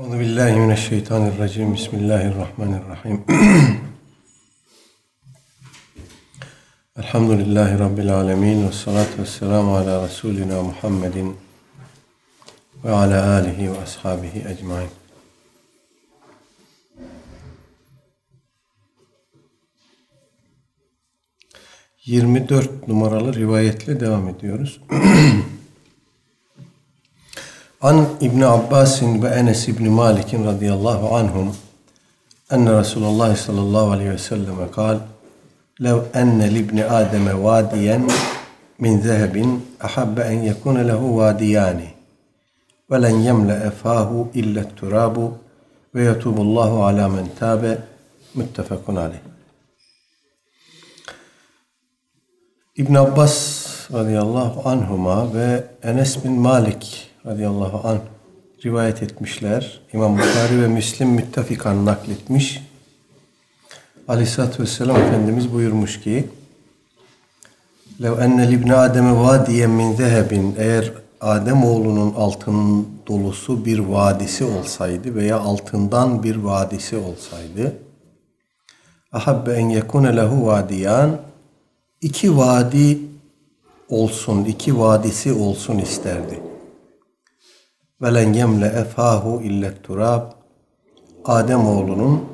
Euzu billahi mineşşeytanirracim. Bismillahirrahmanirrahim. Elhamdülillahi rabbil alamin ve salatu vesselamu ala resulina Muhammedin ve ala alihi ve ashabihi ecmaîn. Yirmi dört numaralı rivayetle devam ediyoruz. An İbni Abbasin ve Enes İbni Malik'in radıyallahu anhum enne Resulullah sallallahu aleyhi ve selleme kal lev enne libni Adem'e vadiyen min zehebin ahabbe en yekune lehu vadiyani ve len yemle fahu illa turabu ve yetubullahu ala men tabe müttefekun aleyh. İbn Abbas radıyallahu anhuma ve Enes bin Malik radıyallahu anh rivayet etmişler. İmam Bukhari ve Müslim müttafikan nakletmiş. Aleyhisselatü Vesselam Efendimiz buyurmuş ki Lev enne libne ademe vadiyen min zehebin eğer Adem oğlunun altın dolusu bir vadisi olsaydı veya altından bir vadisi olsaydı ahabbe en yekune lehu vadiyan iki vadi olsun, iki vadisi olsun isterdi. Velen yemle efahu illet turab Adem oğlunun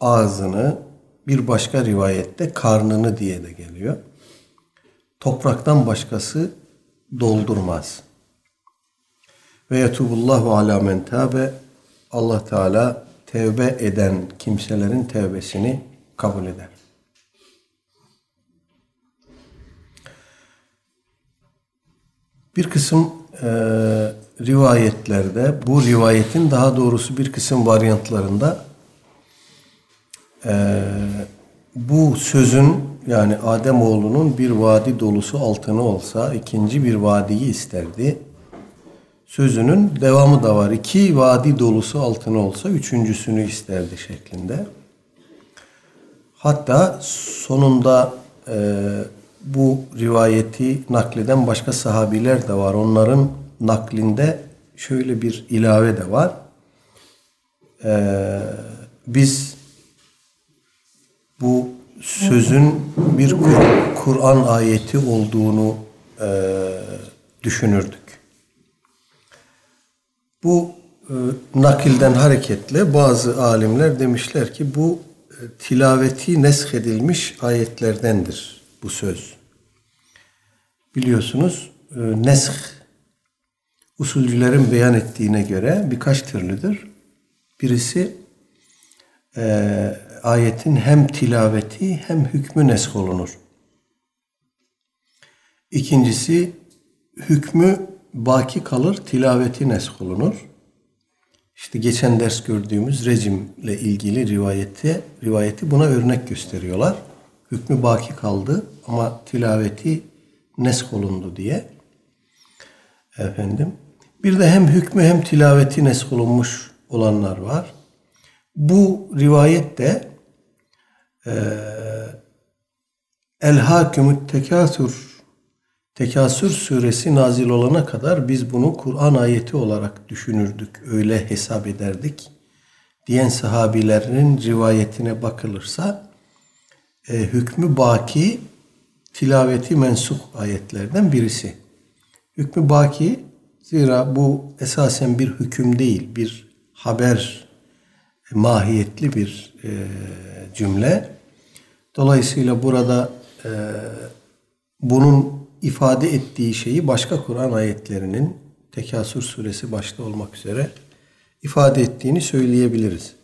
ağzını bir başka rivayette karnını diye de geliyor. Topraktan başkası doldurmaz. Ve yetubullahu ala men tabe Allah Teala tevbe eden kimselerin tevbesini kabul eder. Bir kısım e, rivayetlerde, bu rivayetin daha doğrusu bir kısım varyantlarında e, bu sözün yani Adem oğlunun bir vadi dolusu altını olsa ikinci bir vadiyi isterdi. Sözünün devamı da var. İki vadi dolusu altını olsa üçüncüsünü isterdi şeklinde. Hatta sonunda e, bu rivayeti nakleden başka sahabiler de var. Onların naklinde şöyle bir ilave de var. Ee, biz bu sözün bir Kur'an ayeti olduğunu e, düşünürdük. Bu e, nakilden hareketle bazı alimler demişler ki bu e, tilaveti nesk edilmiş ayetlerdendir bu söz. Biliyorsunuz e, nesk usulcülerin beyan ettiğine göre birkaç türlüdür. Birisi e, ayetin hem tilaveti hem hükmü nesk olunur. İkincisi hükmü baki kalır, tilaveti nesk olunur. İşte geçen ders gördüğümüz rejimle ilgili rivayeti, rivayeti buna örnek gösteriyorlar. Hükmü baki kaldı ama tilaveti nesk olundu diye. Efendim. Bir de hem hükmü hem tilaveti nesk olanlar var. Bu rivayet de e, El Hakimut Tekasür Tekasür suresi nazil olana kadar biz bunu Kur'an ayeti olarak düşünürdük, öyle hesap ederdik diyen sahabilerin rivayetine bakılırsa e, hükmü baki tilaveti mensuh ayetlerden birisi. Hükmü baki zira bu esasen bir hüküm değil, bir haber mahiyetli bir e, cümle. Dolayısıyla burada e, bunun ifade ettiği şeyi başka Kur'an ayetlerinin Tekasür suresi başta olmak üzere ifade ettiğini söyleyebiliriz.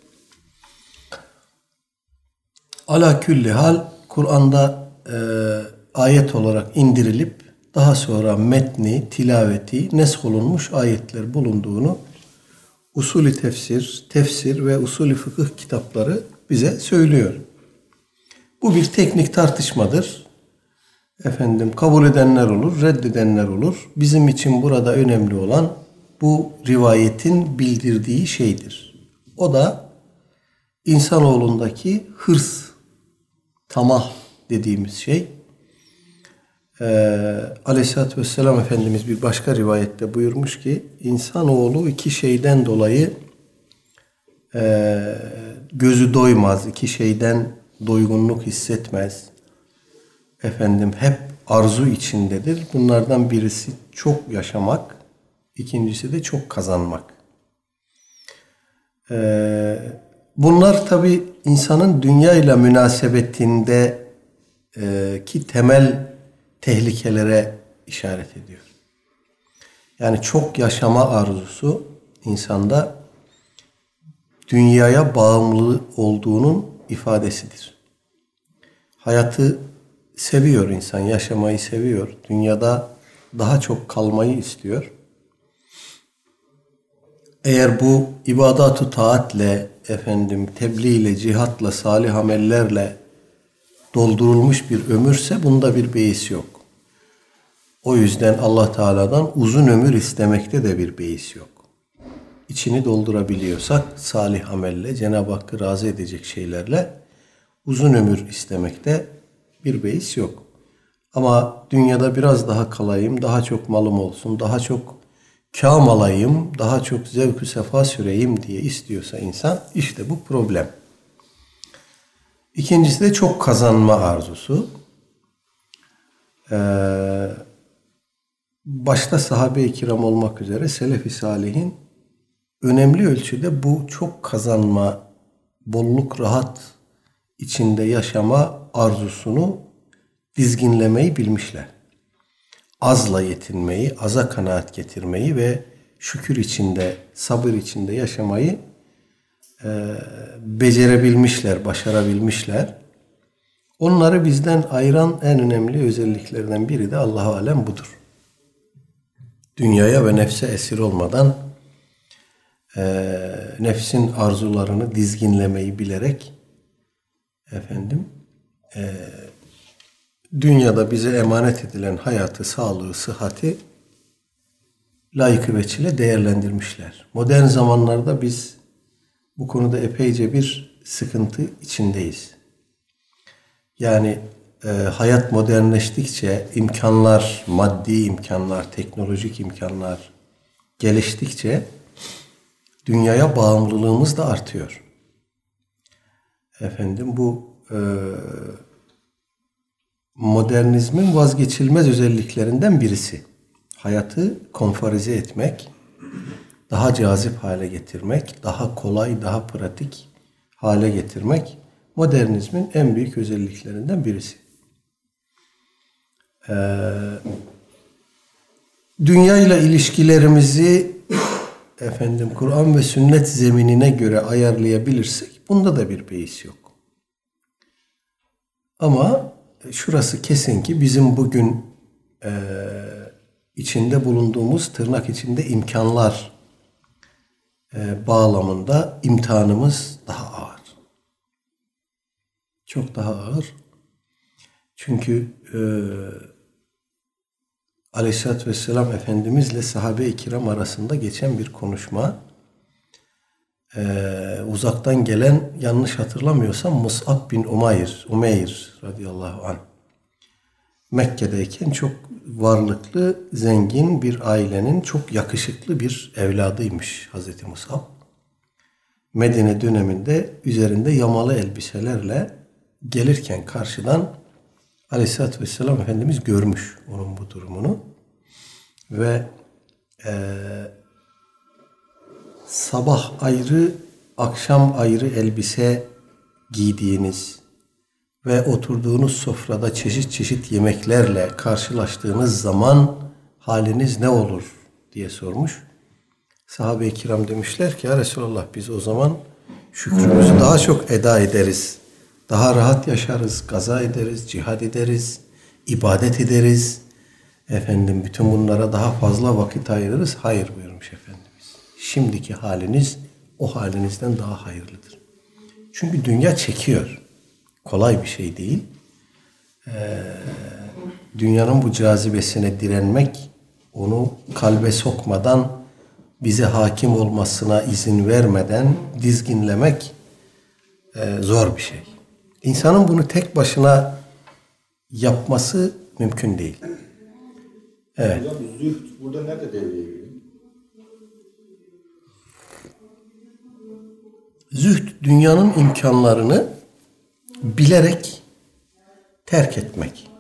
Ala külli hal Kur'an'da e, ayet olarak indirilip daha sonra metni, tilaveti, nesk olunmuş ayetler bulunduğunu usulü tefsir, tefsir ve usulü fıkıh kitapları bize söylüyor. Bu bir teknik tartışmadır. Efendim kabul edenler olur, reddedenler olur. Bizim için burada önemli olan bu rivayetin bildirdiği şeydir. O da insanoğlundaki hırs, tamah dediğimiz şey. Ee, Aleyhisselatü Vesselam Efendimiz bir başka rivayette buyurmuş ki insanoğlu iki şeyden dolayı e, gözü doymaz, iki şeyden doygunluk hissetmez. Efendim hep arzu içindedir. Bunlardan birisi çok yaşamak, ikincisi de çok kazanmak. Ee, bunlar tabi insanın dünya ile münasebetinde e, ki temel tehlikelere işaret ediyor. Yani çok yaşama arzusu insanda dünyaya bağımlı olduğunun ifadesidir. Hayatı seviyor insan, yaşamayı seviyor. Dünyada daha çok kalmayı istiyor. Eğer bu ibadatu taatle, efendim tebliğ ile, cihatla, salih amellerle doldurulmuş bir ömürse bunda bir beis yok. O yüzden Allah Teala'dan uzun ömür istemekte de bir beis yok. İçini doldurabiliyorsak salih amelle, Cenab-ı Hakk'ı razı edecek şeylerle uzun ömür istemekte bir beis yok. Ama dünyada biraz daha kalayım, daha çok malım olsun, daha çok kâm alayım, daha çok zevk-ü sefa süreyim diye istiyorsa insan işte bu problem. İkincisi de çok kazanma arzusu. Ee, başta sahabe-i kiram olmak üzere selef-i salihin önemli ölçüde bu çok kazanma, bolluk, rahat içinde yaşama arzusunu dizginlemeyi bilmişler. Azla yetinmeyi, aza kanaat getirmeyi ve şükür içinde, sabır içinde yaşamayı e, becerebilmişler, başarabilmişler. Onları bizden ayıran en önemli özelliklerden biri de Allah alem budur. Dünyaya ve nefse esir olmadan e, nefsin arzularını dizginlemeyi bilerek efendim e, dünyada bize emanet edilen hayatı, sağlığı, sıhhati layıkı veçile değerlendirmişler. Modern zamanlarda biz bu konuda epeyce bir sıkıntı içindeyiz. Yani e, hayat modernleştikçe imkanlar, maddi imkanlar, teknolojik imkanlar geliştikçe dünyaya bağımlılığımız da artıyor. Efendim bu e, modernizmin vazgeçilmez özelliklerinden birisi. Hayatı konforize etmek, daha cazip hale getirmek, daha kolay, daha pratik hale getirmek modernizmin en büyük özelliklerinden birisi. Ee, dünya ile ilişkilerimizi efendim Kur'an ve sünnet zeminine göre ayarlayabilirsek bunda da bir beis yok. Ama şurası kesin ki bizim bugün e, içinde bulunduğumuz tırnak içinde imkanlar e, bağlamında imtihanımız daha ağır. Çok daha ağır. Çünkü e, Aleyhisselatü Vesselam Efendimizle sahabe-i kiram arasında geçen bir konuşma e, uzaktan gelen yanlış hatırlamıyorsam Mus'ab bin Umayr, Umeyr radıyallahu anh Mekke'deyken çok varlıklı, zengin bir ailenin çok yakışıklı bir evladıymış Hazreti Musab. Medine döneminde üzerinde yamalı elbiselerle gelirken karşıdan Aleyhisselatü Vesselam Efendimiz görmüş onun bu durumunu. Ve e, sabah ayrı, akşam ayrı elbise giydiğiniz ve oturduğunuz sofrada çeşit çeşit yemeklerle karşılaştığınız zaman haliniz ne olur diye sormuş. Sahabe-i kiram demişler ki ya Resulallah biz o zaman şükrümüzü daha çok eda ederiz. Daha rahat yaşarız, gaza ederiz, cihad ederiz, ibadet ederiz. Efendim bütün bunlara daha fazla vakit ayırırız. Hayır buyurmuş Efendimiz. Şimdiki haliniz o halinizden daha hayırlıdır. Çünkü dünya çekiyor kolay bir şey değil. Ee, dünyanın bu cazibesine direnmek, onu kalbe sokmadan, bize hakim olmasına izin vermeden dizginlemek e, zor bir şey. İnsanın bunu tek başına yapması mümkün değil. Evet. Hocam zühd burada nerede devreye giriyor? Zühd dünyanın imkanlarını bilerek terk etmek.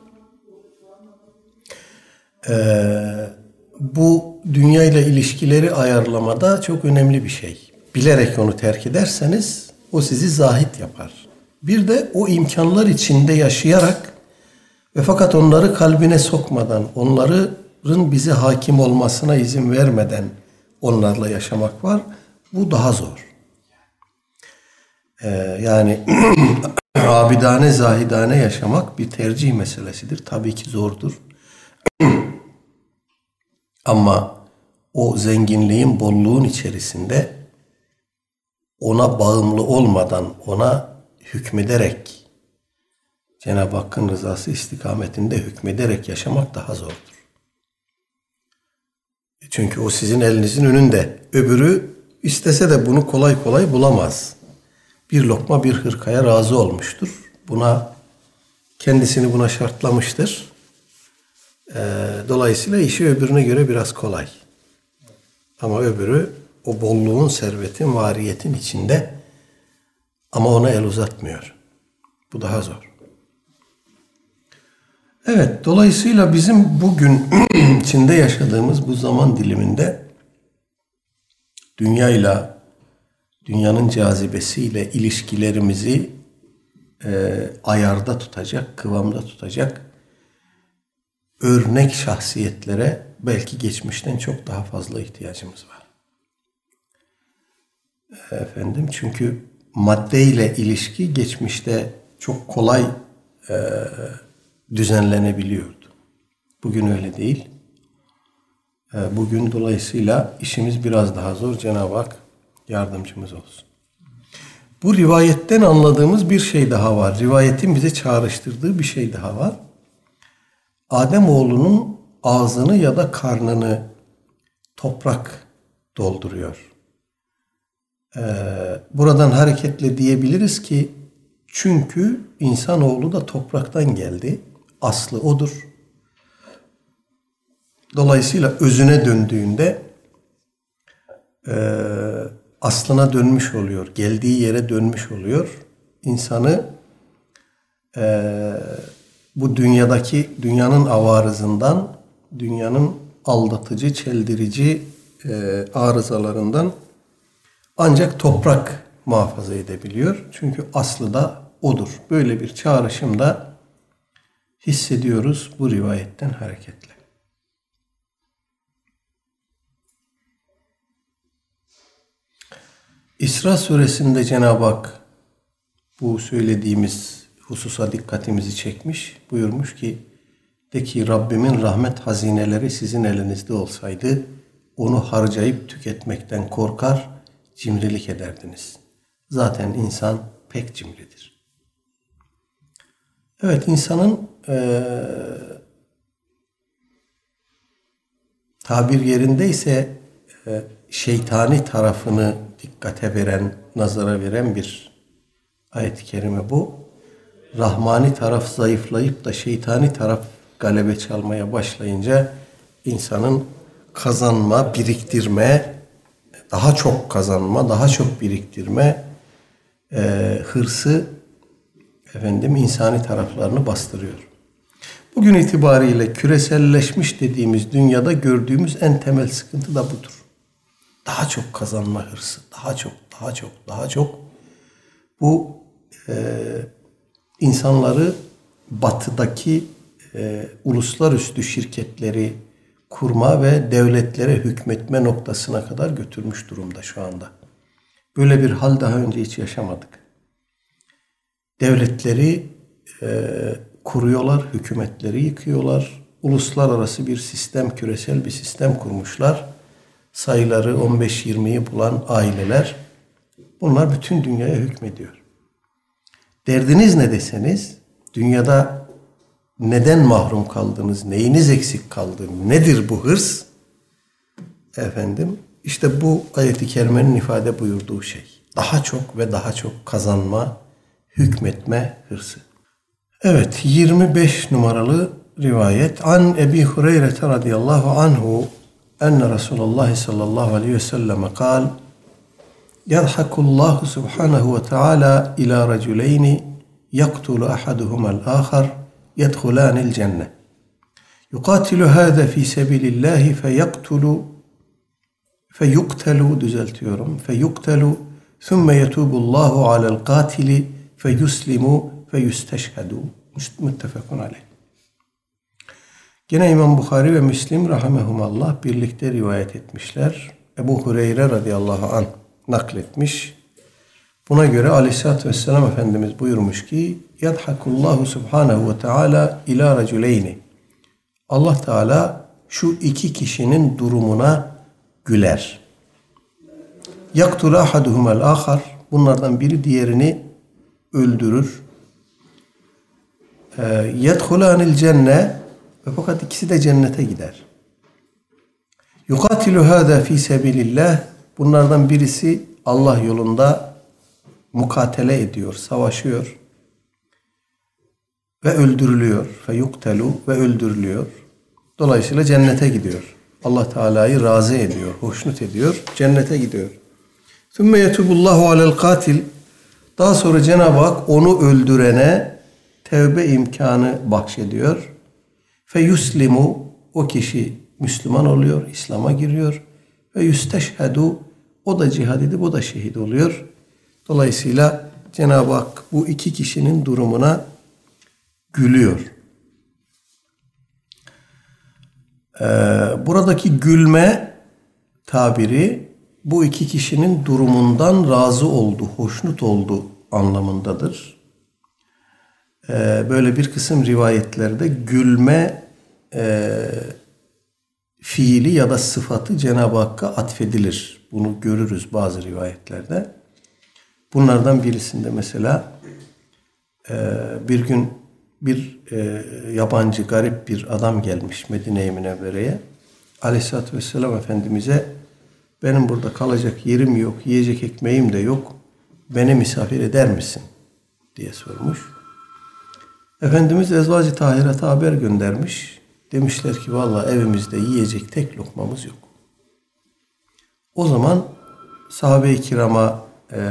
Ee, bu dünya ile ilişkileri ayarlamada çok önemli bir şey. Bilerek onu terk ederseniz o sizi zahit yapar. Bir de o imkanlar içinde yaşayarak ve fakat onları kalbine sokmadan, onların bize hakim olmasına izin vermeden onlarla yaşamak var. Bu daha zor. Ee, yani abidane, zahidane yaşamak bir tercih meselesidir. Tabii ki zordur. Ama o zenginliğin, bolluğun içerisinde ona bağımlı olmadan, ona hükmederek Cenab-ı Hakk'ın rızası istikametinde hükmederek yaşamak daha zordur. Çünkü o sizin elinizin önünde. Öbürü istese de bunu kolay kolay bulamaz. Bir lokma bir hırkaya razı olmuştur. Buna kendisini buna şartlamıştır. Ee, dolayısıyla işi öbürüne göre biraz kolay. Ama öbürü o bolluğun, servetin, variyetin içinde ama ona el uzatmıyor. Bu daha zor. Evet, dolayısıyla bizim bugün içinde yaşadığımız bu zaman diliminde dünyayla, dünyanın cazibesiyle ilişkilerimizi e, ayarda tutacak, kıvamda tutacak örnek şahsiyetlere belki geçmişten çok daha fazla ihtiyacımız var. Efendim çünkü madde ile ilişki geçmişte çok kolay e, düzenlenebiliyordu. Bugün öyle değil. E, bugün dolayısıyla işimiz biraz daha zor. Cenab-ı Hak yardımcımız olsun. Bu rivayetten anladığımız bir şey daha var. Rivayetin bize çağrıştırdığı bir şey daha var. Adem oğlunun ağzını ya da karnını toprak dolduruyor. Ee, buradan hareketle diyebiliriz ki çünkü insanoğlu da topraktan geldi. Aslı odur. Dolayısıyla özüne döndüğünde e, aslına dönmüş oluyor. Geldiği yere dönmüş oluyor. İnsanı e, bu dünyadaki dünyanın avarızından, dünyanın aldatıcı, çeldirici e, arızalarından ancak toprak muhafaza edebiliyor. Çünkü aslı da odur. Böyle bir çağrışım da hissediyoruz bu rivayetten hareketle. İsra suresinde Cenab-ı Hak bu söylediğimiz hususa dikkatimizi çekmiş. Buyurmuş ki de ki Rabbimin rahmet hazineleri sizin elinizde olsaydı onu harcayıp tüketmekten korkar, cimrilik ederdiniz. Zaten insan pek cimridir. Evet insanın e, tabir yerindeyse e, şeytani tarafını dikkate veren, nazara veren bir ayet-i kerime bu. Rahmani taraf zayıflayıp da şeytani taraf galebe çalmaya başlayınca insanın kazanma, biriktirme, daha çok kazanma, daha çok biriktirme e, hırsı efendim insani taraflarını bastırıyor. Bugün itibariyle küreselleşmiş dediğimiz dünyada gördüğümüz en temel sıkıntı da budur. Daha çok kazanma hırsı, daha çok, daha çok, daha çok. Bu e, insanları batıdaki e, uluslararası şirketleri kurma ve devletlere hükmetme noktasına kadar götürmüş durumda şu anda. Böyle bir hal daha önce hiç yaşamadık. Devletleri e, kuruyorlar, hükümetleri yıkıyorlar. Uluslararası bir sistem, küresel bir sistem kurmuşlar. Sayıları 15-20'yi bulan aileler. Bunlar bütün dünyaya hükmediyor. Derdiniz ne deseniz, dünyada neden mahrum kaldınız, neyiniz eksik kaldı, nedir bu hırs? Efendim, işte bu ayeti kerimenin ifade buyurduğu şey. Daha çok ve daha çok kazanma, hükmetme hırsı. Evet, 25 numaralı rivayet. An Ebi Hureyre radıyallahu anhu enne Resulullah sallallahu aleyhi ve selleme kal Yadhakullahu subhanahu ve teala ila raculeyni yaktulu ahaduhumal ahar yedhulanil cennet. Yukatilu hâze fi sebilillahi feyaktulu feyuktelu düzeltiyorum. Feyuktelu thumme yetubullahu alel katili feyuslimu feyusteşhedû. Muttefekun aleyh. Gene İmam Bukhari ve Müslim rahimehumallah birlikte rivayet etmişler. Ebu Hureyre radıyallahu an nakletmiş. Buna göre aleyhissalatü vesselam Efendimiz buyurmuş ki Yadhakullahu subhanehu ve teala ila raculeyni Allah Teala şu iki kişinin durumuna güler. Yaktul ahaduhumel ahar bunlardan biri diğerini öldürür. Ee, Yedhulanil cenne ve fakat ikisi de cennete gider. Yukatilu hâzâ fî sebilillah bunlardan birisi Allah yolunda mukatele ediyor, savaşıyor ve öldürülüyor. Fe yuktelu ve öldürülüyor. Dolayısıyla cennete gidiyor. Allah Teala'yı razı ediyor, hoşnut ediyor, cennete gidiyor. Sümme yetubullahu alel katil. Daha sonra Cenab-ı Hak onu öldürene tevbe imkanı bahşediyor. Fe yuslimu o kişi Müslüman oluyor, İslam'a giriyor. Ve yüsteşhedu o da cihad edip o da şehit oluyor. Dolayısıyla Cenab-ı Hak bu iki kişinin durumuna gülüyor. Ee, buradaki gülme tabiri bu iki kişinin durumundan razı oldu, hoşnut oldu anlamındadır. Ee, böyle bir kısım rivayetlerde gülme e, fiili ya da sıfatı Cenab-ı Hakk'a atfedilir. Bunu görürüz bazı rivayetlerde. Bunlardan birisinde mesela e, bir gün bir e, yabancı, garip bir adam gelmiş Medine-i Münevvere'ye. Aleyhisselatü Vesselam Efendimiz'e benim burada kalacak yerim yok, yiyecek ekmeğim de yok. Beni misafir eder misin? diye sormuş. Efendimiz Ezvacı Tahirat'a haber göndermiş. Demişler ki valla evimizde yiyecek tek lokmamız yok. O zaman sahabe-i kirama e,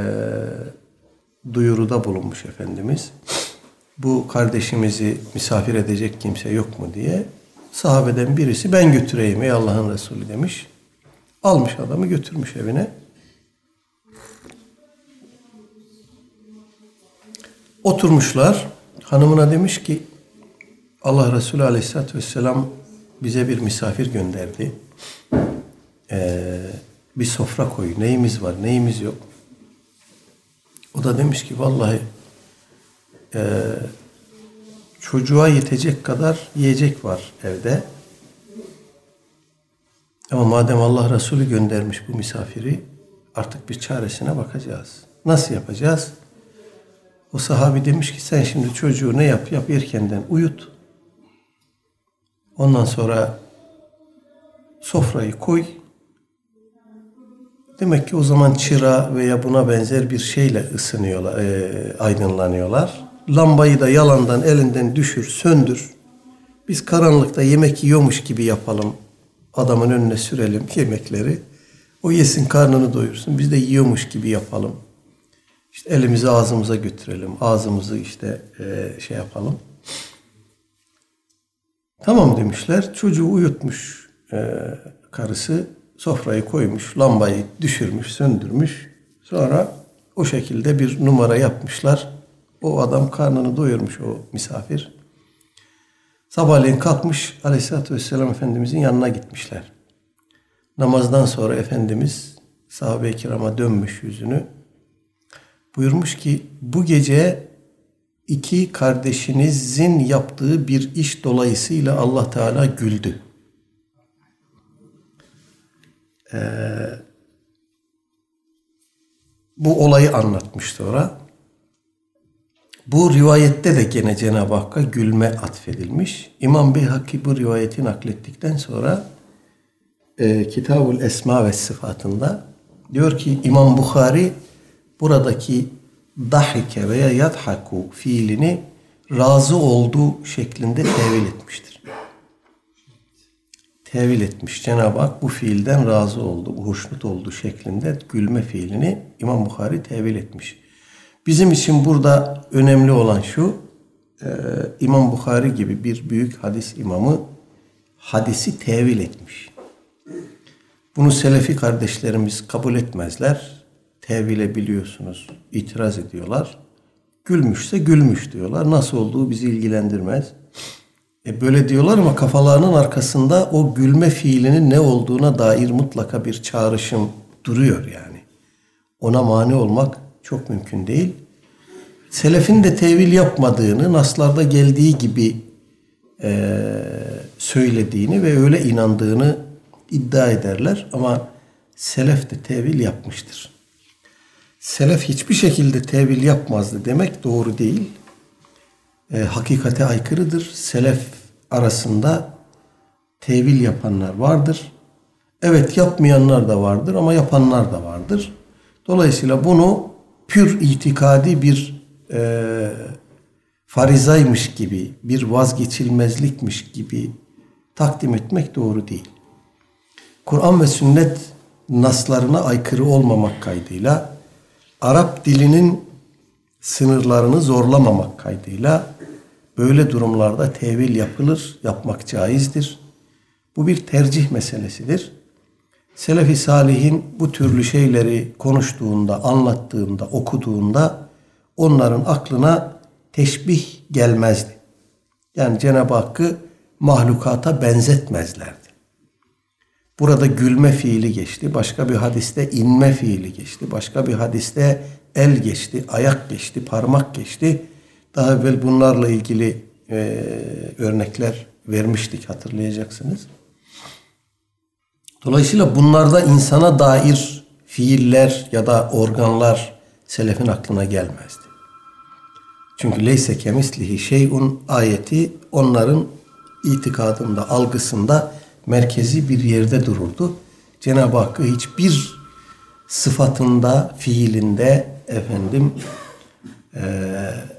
duyuruda bulunmuş Efendimiz. Bu kardeşimizi misafir edecek kimse yok mu diye sahabeden birisi ben götüreyim ey Allah'ın Resulü demiş. Almış adamı götürmüş evine. Oturmuşlar. Hanımına demiş ki Allah Resulü Aleyhisselatü Vesselam bize bir misafir gönderdi. Ee, bir sofra koy. Neyimiz var, neyimiz yok. O da demiş ki vallahi e, çocuğa yetecek kadar yiyecek var evde. Ama madem Allah Resulü göndermiş bu misafiri artık bir çaresine bakacağız. Nasıl yapacağız? O sahabi demiş ki sen şimdi çocuğu ne yap yap erkenden uyut. Ondan sonra sofrayı koy. Demek ki o zaman çıra veya buna benzer bir şeyle ısınıyorlar, e, aydınlanıyorlar. Lambayı da yalandan elinden düşür, söndür. Biz karanlıkta yemek yiyormuş gibi yapalım. Adamın önüne sürelim yemekleri. O yesin karnını doyursun. Biz de yiyormuş gibi yapalım. İşte elimizi ağzımıza götürelim. Ağzımızı işte e, şey yapalım. Tamam demişler. Çocuğu uyutmuş e, karısı. Sofrayı koymuş. Lambayı düşürmüş, söndürmüş. Sonra o şekilde bir numara yapmışlar. O adam karnını doyurmuş o misafir. Sabahleyin kalkmış Aleyhisselatü Vesselam Efendimizin yanına gitmişler. Namazdan sonra Efendimiz sahabe-i kirama dönmüş yüzünü. Buyurmuş ki bu gece iki kardeşinizin yaptığı bir iş dolayısıyla Allah Teala güldü. Ee, bu olayı anlatmış sonra. Bu rivayette de gene Cenab-ı Hakk'a gülme atfedilmiş. İmam Beyhaki bu rivayeti naklettikten sonra e, Kitabul Esma ve Sıfatında diyor ki İmam Bukhari buradaki dahike veya yadhaku fiilini razı olduğu şeklinde tevil etmiştir. Tevil etmiş. Cenab-ı Hak bu fiilden razı oldu, hoşnut oldu şeklinde gülme fiilini İmam Bukhari tevil etmiş. Bizim için burada önemli olan şu, e, İmam Bukhari gibi bir büyük hadis imamı hadisi tevil etmiş. Bunu Selefi kardeşlerimiz kabul etmezler. Tevile biliyorsunuz itiraz ediyorlar. Gülmüşse gülmüş diyorlar. Nasıl olduğu bizi ilgilendirmez. E böyle diyorlar ama kafalarının arkasında o gülme fiilinin ne olduğuna dair mutlaka bir çağrışım duruyor yani. Ona mani olmak çok mümkün değil. Selefin de tevil yapmadığını, naslarda geldiği gibi e, söylediğini ve öyle inandığını iddia ederler. Ama selef de tevil yapmıştır. Selef hiçbir şekilde tevil yapmazdı demek doğru değil. E, hakikate aykırıdır. Selef arasında tevil yapanlar vardır. Evet yapmayanlar da vardır ama yapanlar da vardır. Dolayısıyla bunu pür itikadi bir e, farizaymış gibi, bir vazgeçilmezlikmiş gibi takdim etmek doğru değil. Kur'an ve sünnet naslarına aykırı olmamak kaydıyla Arap dilinin sınırlarını zorlamamak kaydıyla böyle durumlarda tevil yapılır, yapmak caizdir. Bu bir tercih meselesidir. Selefi Salih'in bu türlü şeyleri konuştuğunda, anlattığında, okuduğunda onların aklına teşbih gelmezdi. Yani Cenab-ı Hakk'ı mahlukata benzetmezlerdi. Burada gülme fiili geçti. Başka bir hadiste inme fiili geçti. Başka bir hadiste el geçti, ayak geçti, parmak geçti. Daha evvel bunlarla ilgili e, örnekler vermiştik hatırlayacaksınız. Dolayısıyla bunlarda insana dair fiiller ya da organlar selefin aklına gelmezdi. Çünkü leyse kemislihi şeyun ayeti onların itikadında, algısında merkezi bir yerde dururdu. Cenab-ı Hakk'ı hiçbir sıfatında, fiilinde, efendim e,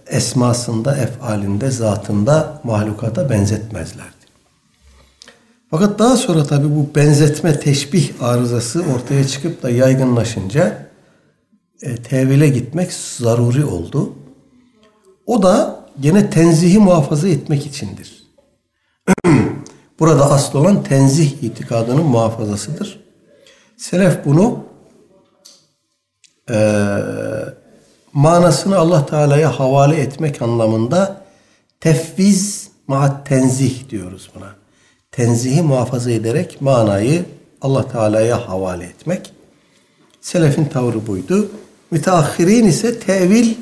esmasında, efalinde, zatında mahlukata benzetmezlerdi. Fakat daha sonra tabi bu benzetme, teşbih arızası ortaya çıkıp da yaygınlaşınca e, tevile gitmek zaruri oldu. O da gene tenzihi muhafaza etmek içindir. Burada asıl olan tenzih itikadının muhafazasıdır. Selef bunu e, manasını Allah Teala'ya havale etmek anlamında tefviz maat tenzih diyoruz buna. Tenzihi muhafaza ederek manayı Allah Teala'ya havale etmek. Selefin tavrı buydu. Müteahhirin ise tevil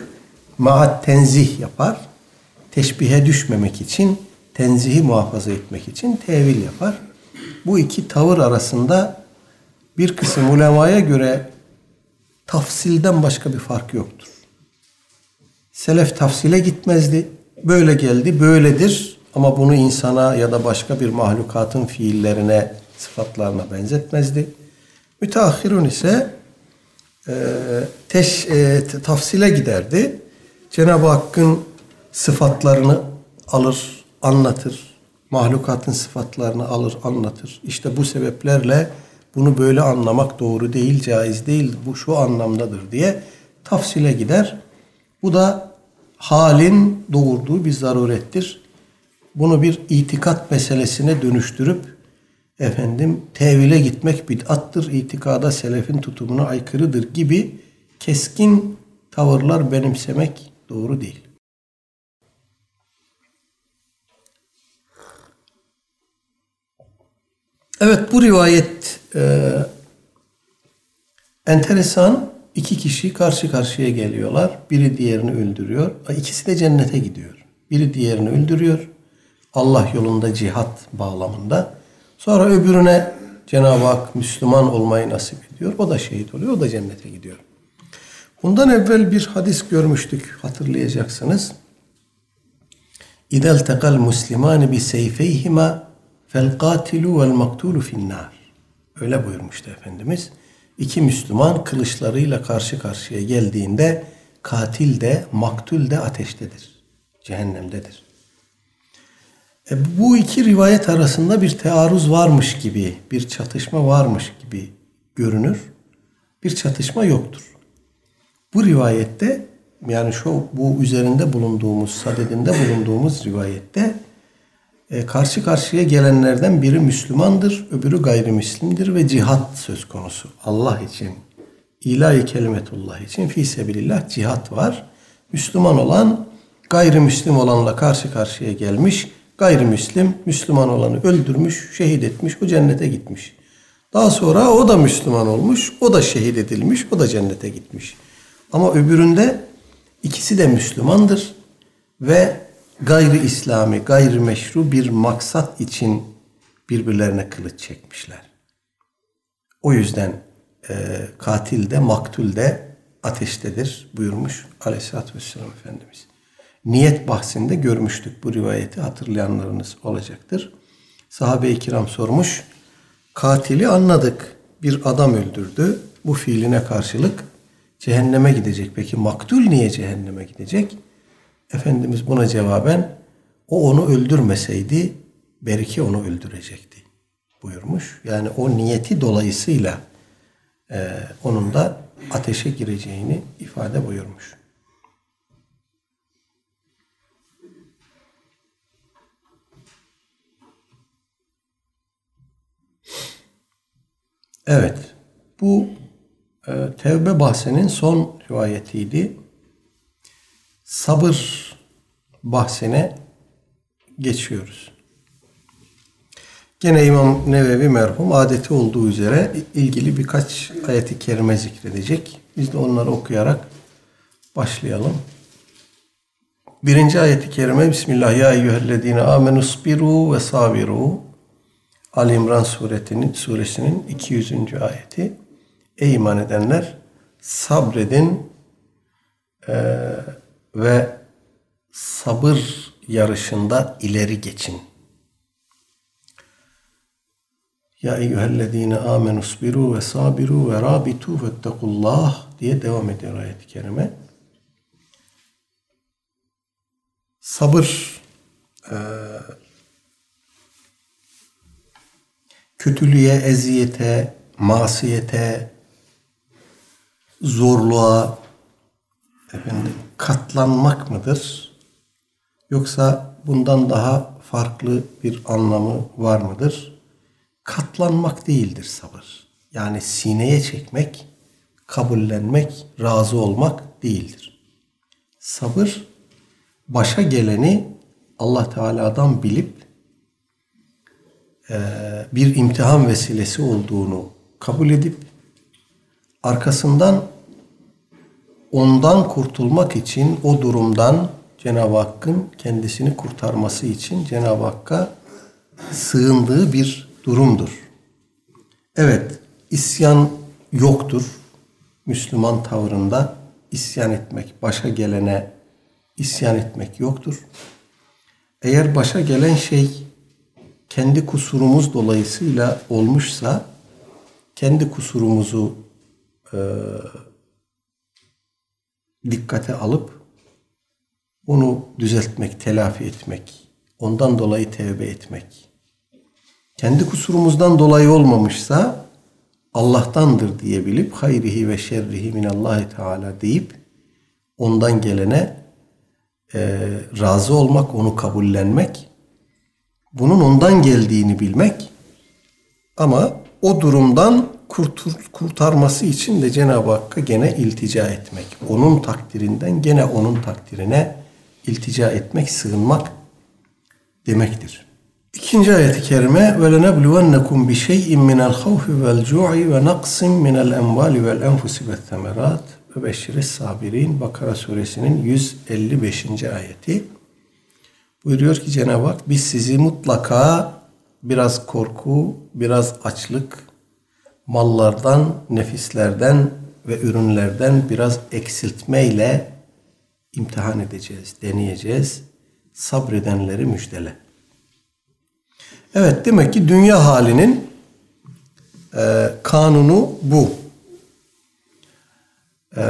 maat tenzih yapar. Teşbihe düşmemek için, tenzihi muhafaza etmek için tevil yapar. Bu iki tavır arasında bir kısım ulemaya göre tafsilden başka bir fark yoktur. Selef tafsile gitmezdi. Böyle geldi, böyledir. Ama bunu insana ya da başka bir mahlukatın fiillerine, sıfatlarına benzetmezdi. Müteahhirun ise e, teş, e, tafsile giderdi. Cenab-ı Hakk'ın sıfatlarını alır, anlatır. Mahlukatın sıfatlarını alır, anlatır. İşte bu sebeplerle bunu böyle anlamak doğru değil, caiz değil, bu şu anlamdadır diye tafsile gider. Bu da halin doğurduğu bir zarurettir. Bunu bir itikat meselesine dönüştürüp efendim tevile gitmek bid'attır, itikada selefin tutumuna aykırıdır gibi keskin tavırlar benimsemek doğru değil. Evet bu rivayet e, enteresan. iki kişi karşı karşıya geliyorlar. Biri diğerini öldürüyor. İkisi de cennete gidiyor. Biri diğerini öldürüyor. Allah yolunda cihat bağlamında. Sonra öbürüne Cenab-ı Hak Müslüman olmayı nasip ediyor. O da şehit oluyor. O da cennete gidiyor. Bundan evvel bir hadis görmüştük. Hatırlayacaksınız. İdel tekal muslimani bi seyfeyhima fel katilu vel maktulu finnar. Öyle buyurmuştu Efendimiz. İki Müslüman kılıçlarıyla karşı karşıya geldiğinde katil de maktul de ateştedir. Cehennemdedir. E, bu iki rivayet arasında bir tearruz varmış gibi, bir çatışma varmış gibi görünür. Bir çatışma yoktur. Bu rivayette yani şu bu üzerinde bulunduğumuz, sadedinde bulunduğumuz rivayette e, karşı karşıya gelenlerden biri Müslümandır, öbürü gayrimüslimdir ve cihat söz konusu. Allah için, ilahi kelimetullah için fi sebilillah cihat var. Müslüman olan gayrimüslim olanla karşı karşıya gelmiş. Gayrimüslim Müslüman olanı öldürmüş, şehit etmiş, o cennete gitmiş. Daha sonra o da Müslüman olmuş, o da şehit edilmiş, o da cennete gitmiş. Ama öbüründe ikisi de Müslümandır ve gayri İslami, gayri meşru bir maksat için birbirlerine kılıç çekmişler. O yüzden e, katil de maktul de ateştedir buyurmuş aleyhissalatü vesselam Efendimiz. Niyet bahsinde görmüştük bu rivayeti hatırlayanlarınız olacaktır. Sahabe-i kiram sormuş. Katili anladık. Bir adam öldürdü. Bu fiiline karşılık cehenneme gidecek. Peki maktul niye cehenneme gidecek? Efendimiz buna cevaben o onu öldürmeseydi belki onu öldürecekti buyurmuş. Yani o niyeti dolayısıyla e, onun da ateşe gireceğini ifade buyurmuş. Evet. Bu e, tevbe bahsinin son rivayetiydi. Sabır bahsine geçiyoruz. Gene İmam Nevevi merhum adeti olduğu üzere ilgili birkaç ayeti kerime zikredecek. Biz de onları okuyarak başlayalım. Birinci ayeti kerime Bismillah ya eyyühellezine amenü spiru ve sabiru Ali İmran suretinin, suresinin 200. ayeti. Ey iman edenler sabredin e, ve sabır yarışında ileri geçin. Ya eyyühellezine amenu sbiru ve sabiru ve rabitu vettekullah diye devam ediyor ayet-i kerime. Sabır e, kötülüğe, eziyete, masiyete, zorluğa efendim katlanmak mıdır? Yoksa bundan daha farklı bir anlamı var mıdır? Katlanmak değildir sabır. Yani sineye çekmek, kabullenmek, razı olmak değildir. Sabır başa geleni Allah Teala'dan bilip bir imtihan vesilesi olduğunu kabul edip arkasından ondan kurtulmak için o durumdan Cenab-ı Hakk'ın kendisini kurtarması için Cenab-ı Hakk'a sığındığı bir durumdur. Evet, isyan yoktur. Müslüman tavrında isyan etmek, başa gelene isyan etmek yoktur. Eğer başa gelen şey kendi kusurumuz dolayısıyla olmuşsa kendi kusurumuzu e, dikkate alıp onu düzeltmek, telafi etmek, ondan dolayı tevbe etmek. Kendi kusurumuzdan dolayı olmamışsa Allah'tandır diye bilip hayrihi ve şerrihi minallahi teala deyip ondan gelene e, razı olmak, onu kabullenmek, bunun ondan geldiğini bilmek ama o durumdan kurtur, kurtarması için de Cenab-ı Hakk'a gene iltica etmek. Onun takdirinden gene onun takdirine iltica etmek, sığınmak demektir. İkinci ayet-i kerime cu'i ve naqsin minel envali vel enfusi ve temerat ve beşşiris sabirin Bakara suresinin 155. ayeti. Buyuruyor ki Cenab-ı Hak biz sizi mutlaka biraz korku, biraz açlık, mallardan, nefislerden ve ürünlerden biraz eksiltmeyle imtihan edeceğiz, deneyeceğiz. Sabredenleri müjdele. Evet demek ki dünya halinin e, kanunu bu. E,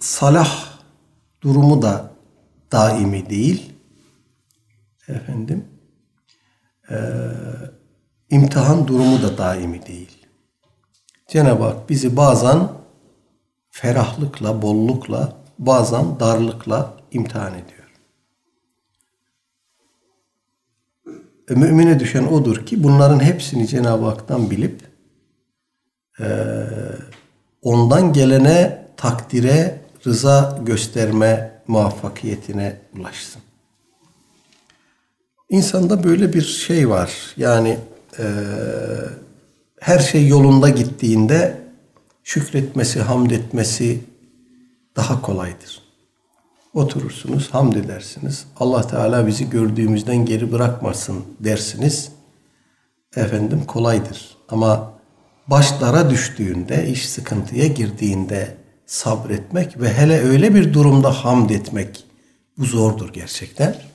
salah durumu da daimi değil. Efendim, e, imtihan durumu da daimi değil. Cenab-ı Hak bizi bazen ferahlıkla, bollukla, bazen darlıkla imtihan ediyor. E, mümine düşen odur ki bunların hepsini Cenab-ı Hak'tan bilip e, ondan gelene takdire rıza gösterme muvaffakiyetine ulaşsın. İnsanda böyle bir şey var. Yani e, her şey yolunda gittiğinde şükretmesi, hamd etmesi daha kolaydır. Oturursunuz, hamd edersiniz. Allah Teala bizi gördüğümüzden geri bırakmasın dersiniz. Efendim kolaydır. Ama başlara düştüğünde, iş sıkıntıya girdiğinde sabretmek ve hele öyle bir durumda hamd etmek bu zordur gerçekten.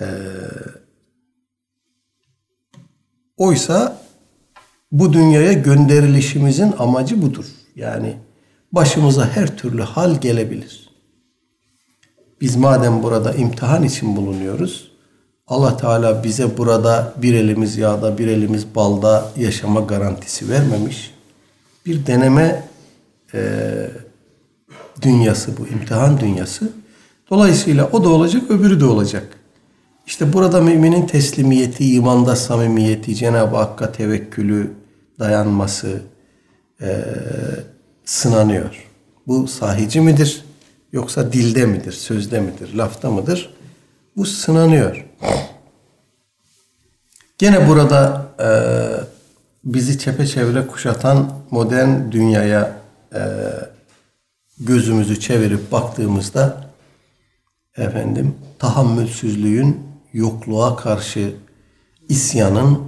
Ee, oysa bu dünyaya gönderilişimizin amacı budur. Yani başımıza her türlü hal gelebilir. Biz madem burada imtihan için bulunuyoruz, Allah Teala bize burada bir elimiz yağda, bir elimiz balda yaşama garantisi vermemiş. Bir deneme e, dünyası bu, imtihan dünyası. Dolayısıyla o da olacak, öbürü de olacak. İşte burada müminin teslimiyeti, imanda samimiyeti, Cenab-ı Hakk'a tevekkülü, dayanması e, sınanıyor. Bu sahici midir? Yoksa dilde midir, sözde midir, lafta mıdır? Bu sınanıyor. Gene burada e, bizi çepeçevre kuşatan modern dünyaya e, gözümüzü çevirip baktığımızda efendim tahammülsüzlüğün yokluğa karşı isyanın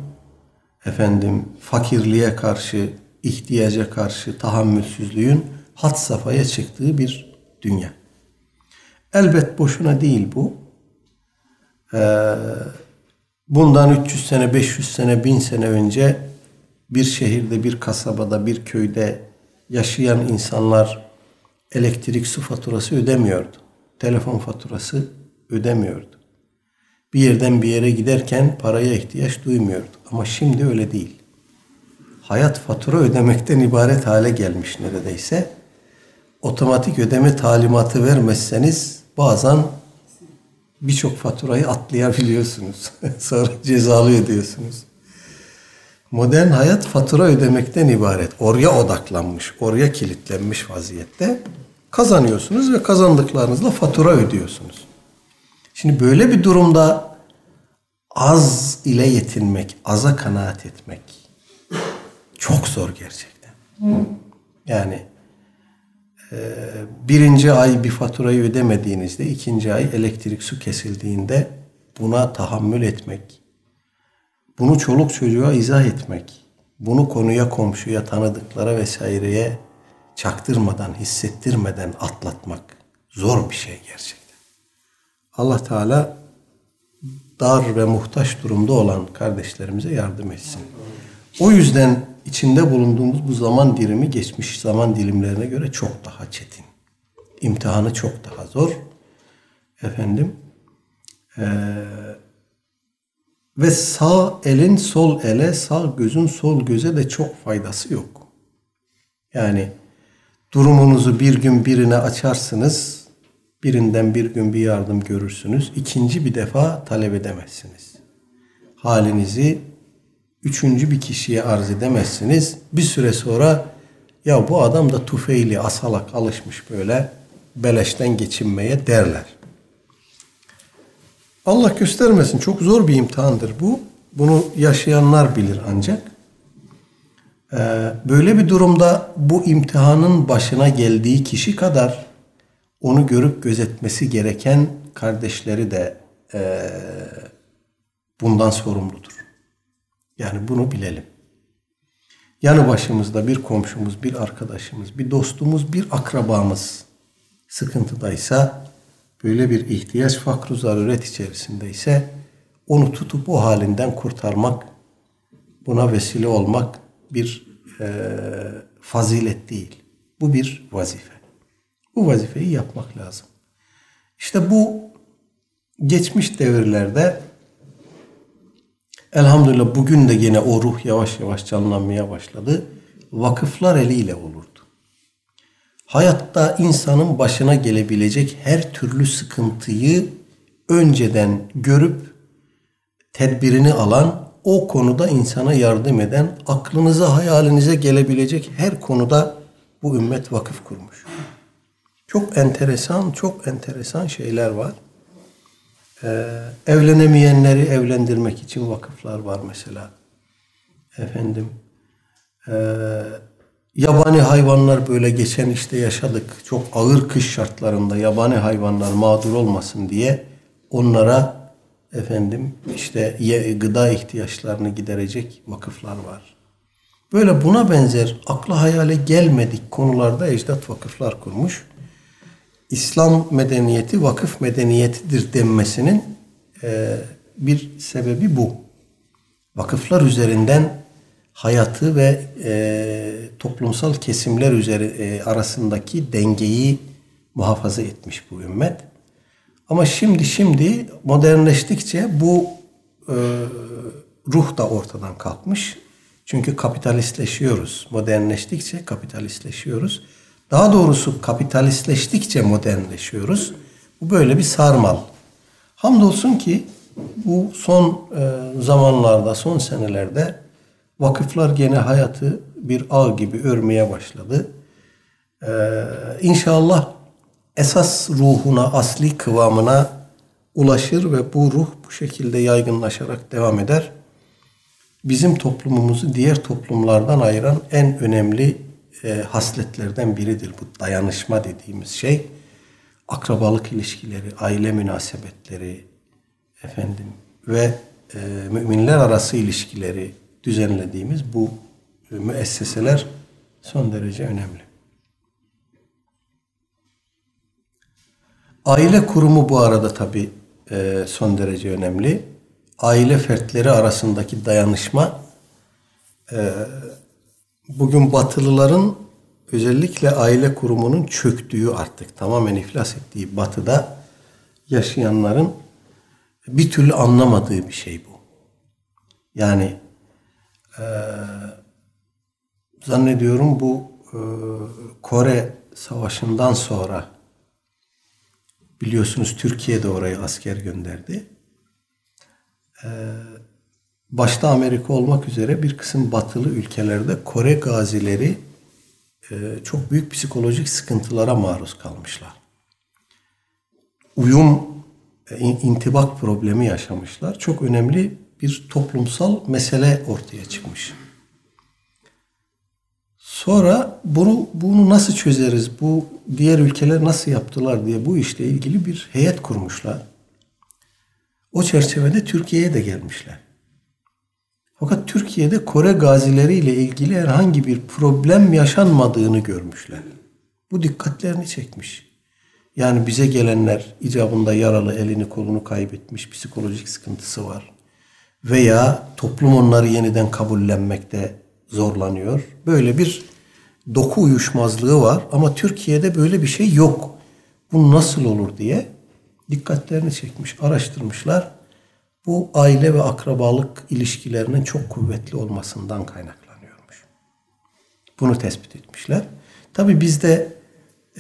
efendim fakirliğe karşı ihtiyaca karşı tahammülsüzlüğün hat safhaya çıktığı bir dünya. Elbet boşuna değil bu. Ee, bundan 300 sene, 500 sene, 1000 sene önce bir şehirde, bir kasabada, bir köyde yaşayan insanlar elektrik su faturası ödemiyordu. Telefon faturası ödemiyordu. Bir yerden bir yere giderken paraya ihtiyaç duymuyordu. Ama şimdi öyle değil. Hayat fatura ödemekten ibaret hale gelmiş neredeyse. Otomatik ödeme talimatı vermezseniz bazen birçok faturayı atlayabiliyorsunuz. Sonra cezalı ödüyorsunuz. Modern hayat fatura ödemekten ibaret. Oraya odaklanmış, oraya kilitlenmiş vaziyette. Kazanıyorsunuz ve kazandıklarınızla fatura ödüyorsunuz. Şimdi böyle bir durumda az ile yetinmek, aza kanaat etmek çok zor gerçekten. Yani e, birinci ay bir faturayı ödemediğinizde ikinci ay elektrik su kesildiğinde buna tahammül etmek, bunu çoluk çocuğa izah etmek, bunu konuya komşuya tanıdıklara vesaireye çaktırmadan, hissettirmeden atlatmak zor bir şey gerçekten. Allah Teala dar ve muhtaç durumda olan kardeşlerimize yardım etsin. O yüzden içinde bulunduğumuz bu zaman dilimi geçmiş zaman dilimlerine göre çok daha çetin. İmtihanı çok daha zor. Efendim ee, ve sağ elin sol ele, sağ gözün sol göze de çok faydası yok. Yani durumunuzu bir gün birine açarsınız, birinden bir gün bir yardım görürsünüz. ikinci bir defa talep edemezsiniz. Halinizi üçüncü bir kişiye arz edemezsiniz. Bir süre sonra ya bu adam da tufeyli, asalak alışmış böyle beleşten geçinmeye derler. Allah göstermesin çok zor bir imtihandır bu. Bunu yaşayanlar bilir ancak. Ee, böyle bir durumda bu imtihanın başına geldiği kişi kadar onu görüp gözetmesi gereken kardeşleri de e, bundan sorumludur. Yani bunu bilelim. Yanı başımızda bir komşumuz, bir arkadaşımız, bir dostumuz, bir akrabamız sıkıntıdaysa, böyle bir ihtiyaç fakru zaruret içerisindeyse onu tutup o halinden kurtarmak, buna vesile olmak bir e, fazilet değil. Bu bir vazife. Bu vazifeyi yapmak lazım. İşte bu geçmiş devirlerde elhamdülillah bugün de yine o ruh yavaş yavaş canlanmaya başladı. Vakıflar eliyle olurdu. Hayatta insanın başına gelebilecek her türlü sıkıntıyı önceden görüp tedbirini alan, o konuda insana yardım eden, aklınıza, hayalinize gelebilecek her konuda bu ümmet vakıf kurmuş. Çok enteresan, çok enteresan şeyler var. Ee, evlenemeyenleri evlendirmek için vakıflar var mesela. Efendim, e, yabani hayvanlar böyle geçen işte yaşadık. Çok ağır kış şartlarında yabani hayvanlar mağdur olmasın diye onlara efendim işte gıda ihtiyaçlarını giderecek vakıflar var. Böyle buna benzer akla hayale gelmedik konularda ecdat vakıflar kurmuş. İslam medeniyeti vakıf medeniyetidir denmesinin e, bir sebebi bu. Vakıflar üzerinden hayatı ve e, toplumsal kesimler üzeri e, arasındaki dengeyi muhafaza etmiş bu ümmet. Ama şimdi şimdi modernleştikçe bu e, ruh da ortadan kalkmış. Çünkü kapitalistleşiyoruz. Modernleştikçe kapitalistleşiyoruz. Daha doğrusu kapitalistleştikçe modernleşiyoruz. Bu böyle bir sarmal. Hamdolsun ki bu son e, zamanlarda, son senelerde vakıflar gene hayatı bir ağ gibi örmeye başladı. Ee, inşallah esas ruhuna, asli kıvamına ulaşır ve bu ruh bu şekilde yaygınlaşarak devam eder. Bizim toplumumuzu diğer toplumlardan ayıran en önemli e, hasletlerden biridir bu dayanışma dediğimiz şey. Akrabalık ilişkileri, aile münasebetleri, efendim ve e, müminler arası ilişkileri düzenlediğimiz bu e, müesseseler son derece önemli. Aile kurumu bu arada tabi e, son derece önemli. Aile fertleri arasındaki dayanışma e, bugün Batılıların özellikle aile kurumunun çöktüğü artık tamamen iflas ettiği batıda yaşayanların bir türlü anlamadığı bir şey bu. Yani e, zannediyorum bu e, Kore Savaşı'ndan sonra biliyorsunuz Türkiye de oraya asker gönderdi. E, başta Amerika olmak üzere bir kısım batılı ülkelerde Kore gazileri e, çok büyük psikolojik sıkıntılara maruz kalmışlar. Uyum, e, intibak problemi yaşamışlar. Çok önemli bir toplumsal mesele ortaya çıkmış. Sonra bunu, bunu nasıl çözeriz, bu diğer ülkeler nasıl yaptılar diye bu işle ilgili bir heyet kurmuşlar. O çerçevede Türkiye'ye de gelmişler. Fakat Türkiye'de Kore gazileriyle ilgili herhangi bir problem yaşanmadığını görmüşler. Bu dikkatlerini çekmiş. Yani bize gelenler icabında yaralı elini kolunu kaybetmiş, psikolojik sıkıntısı var. Veya toplum onları yeniden kabullenmekte zorlanıyor. Böyle bir doku uyuşmazlığı var ama Türkiye'de böyle bir şey yok. Bu nasıl olur diye dikkatlerini çekmiş, araştırmışlar bu aile ve akrabalık ilişkilerinin çok kuvvetli olmasından kaynaklanıyormuş. Bunu tespit etmişler. Tabi bizde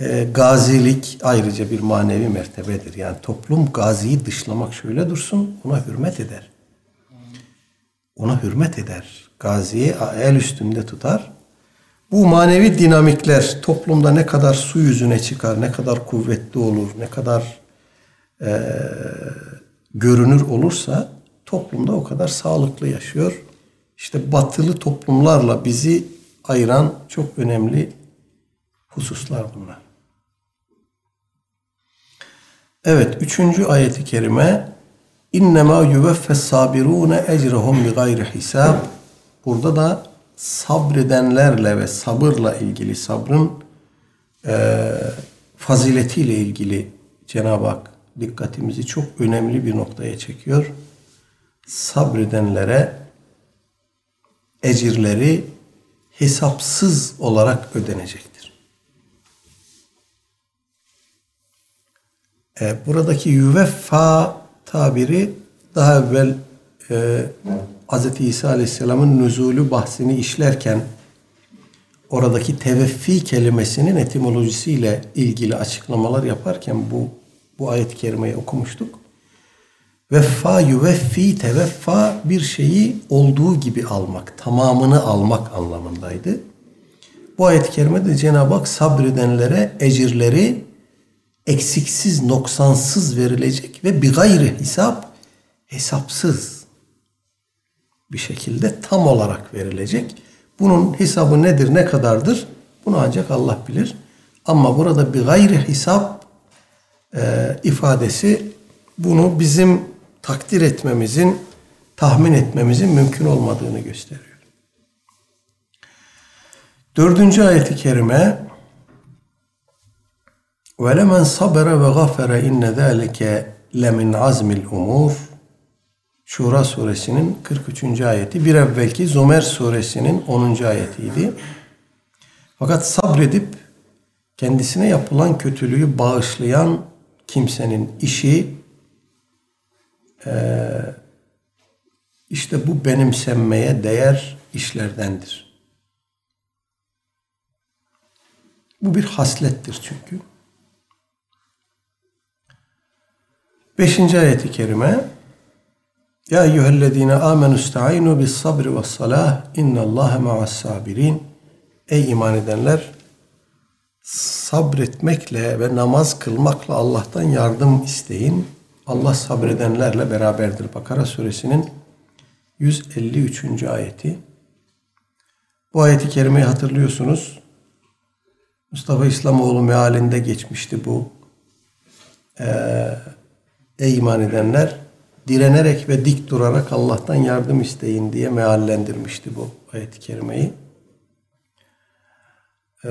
e, gazilik ayrıca bir manevi mertebedir. Yani toplum gaziyi dışlamak şöyle dursun, ona hürmet eder. Ona hürmet eder. Gaziyi el üstünde tutar. Bu manevi dinamikler toplumda ne kadar su yüzüne çıkar, ne kadar kuvvetli olur, ne kadar e, görünür olursa toplumda o kadar sağlıklı yaşıyor. İşte batılı toplumlarla bizi ayıran çok önemli hususlar bunlar. Evet, üçüncü ayeti kerime İnnemâ yüveffes sabirûne ecrehum bi gayri hisab. Burada da sabredenlerle ve sabırla ilgili sabrın e, faziletiyle ilgili Cenab-ı Hak dikkatimizi çok önemli bir noktaya çekiyor. Sabredenlere ecirleri hesapsız olarak ödenecektir. E, buradaki yüveffa tabiri daha evvel e, Hz. İsa Aleyhisselam'ın nüzulü bahsini işlerken oradaki teveffi kelimesinin etimolojisiyle ilgili açıklamalar yaparken bu bu ayet-i kerimeyi okumuştuk. Veffa yüveffi teveffa bir şeyi olduğu gibi almak, tamamını almak anlamındaydı. Bu ayet-i kerimede Cenab-ı Hak sabredenlere ecirleri eksiksiz, noksansız verilecek ve bir gayri hesap, hesapsız bir şekilde tam olarak verilecek. Bunun hesabı nedir, ne kadardır? Bunu ancak Allah bilir. Ama burada bir gayri hesap e, ifadesi bunu bizim takdir etmemizin, tahmin etmemizin mümkün olmadığını gösteriyor. Dördüncü ayeti kerime وَلَمَنْ صَبَرَ وَغَفَرَ اِنَّ ذَٰلِكَ لَمِنْ عَزْمِ الْاُمُورِ Şura suresinin 43. ayeti. Bir evvelki Zomer suresinin 10. ayetiydi. Fakat sabredip kendisine yapılan kötülüğü bağışlayan kimsenin işi işte bu benimsenmeye değer işlerdendir. Bu bir haslettir çünkü. Beşinci ayeti kerime Ya eyyühellezine amenü sta'inu bis sabri ve salah innallâhe ma'as sabirin Ey iman edenler sabretmekle ve namaz kılmakla Allah'tan yardım isteyin. Allah sabredenlerle beraberdir. Bakara suresinin 153. ayeti. Bu ayeti kerimeyi hatırlıyorsunuz. Mustafa İslamoğlu mealinde geçmişti bu. Ee, ey iman edenler direnerek ve dik durarak Allah'tan yardım isteyin diye meallendirmişti bu ayet-i kerimeyi. Ee,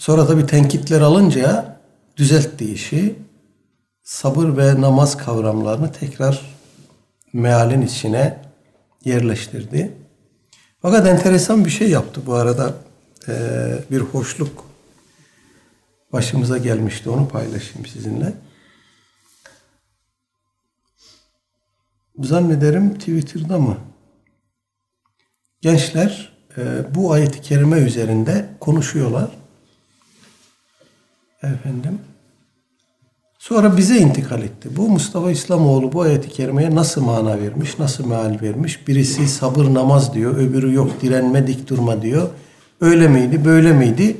sonra da bir tenkitler alınca düzeltti işi. Sabır ve namaz kavramlarını tekrar mealin içine yerleştirdi. Fakat enteresan bir şey yaptı bu arada. Ee, bir hoşluk başımıza gelmişti. Onu paylaşayım sizinle. Zannederim Twitter'da mı? Gençler e, bu ayeti kerime üzerinde konuşuyorlar. Efendim. Sonra bize intikal etti. Bu Mustafa İslamoğlu bu ayeti kerimeye nasıl mana vermiş, nasıl meal vermiş? Birisi sabır namaz diyor, öbürü yok direnme dik durma diyor. Öyle miydi, böyle miydi?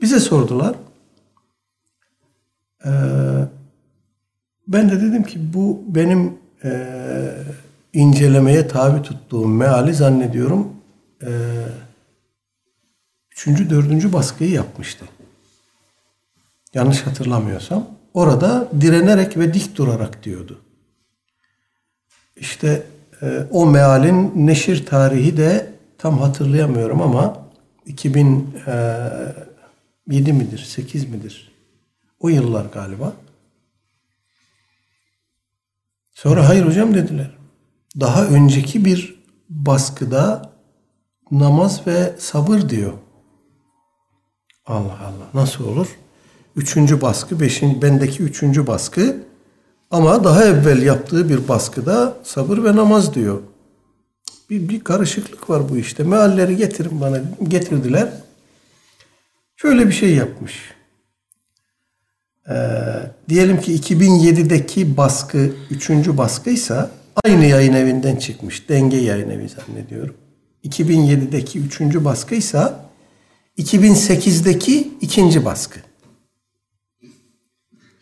Bize sordular. Ee, ben de dedim ki bu benim e, incelemeye tabi tuttuğum meali zannediyorum e, üçüncü, dördüncü baskıyı yapmıştı. Yanlış hatırlamıyorsam. Orada direnerek ve dik durarak diyordu. İşte e, o mealin neşir tarihi de tam hatırlayamıyorum ama 2007 midir, 8 midir? O yıllar galiba. Sonra hayır hocam dediler. Daha önceki bir baskıda namaz ve sabır diyor. Allah Allah nasıl olur? Üçüncü baskı, beşinci, bendeki üçüncü baskı ama daha evvel yaptığı bir baskıda sabır ve namaz diyor. Bir, bir karışıklık var bu işte. Mealleri getirin bana. Getirdiler. Şöyle bir şey yapmış. Ee, diyelim ki 2007'deki baskı üçüncü baskıysa aynı yayın evinden çıkmış. Denge yayın evi zannediyorum. 2007'deki üçüncü baskıysa 2008'deki ikinci baskı.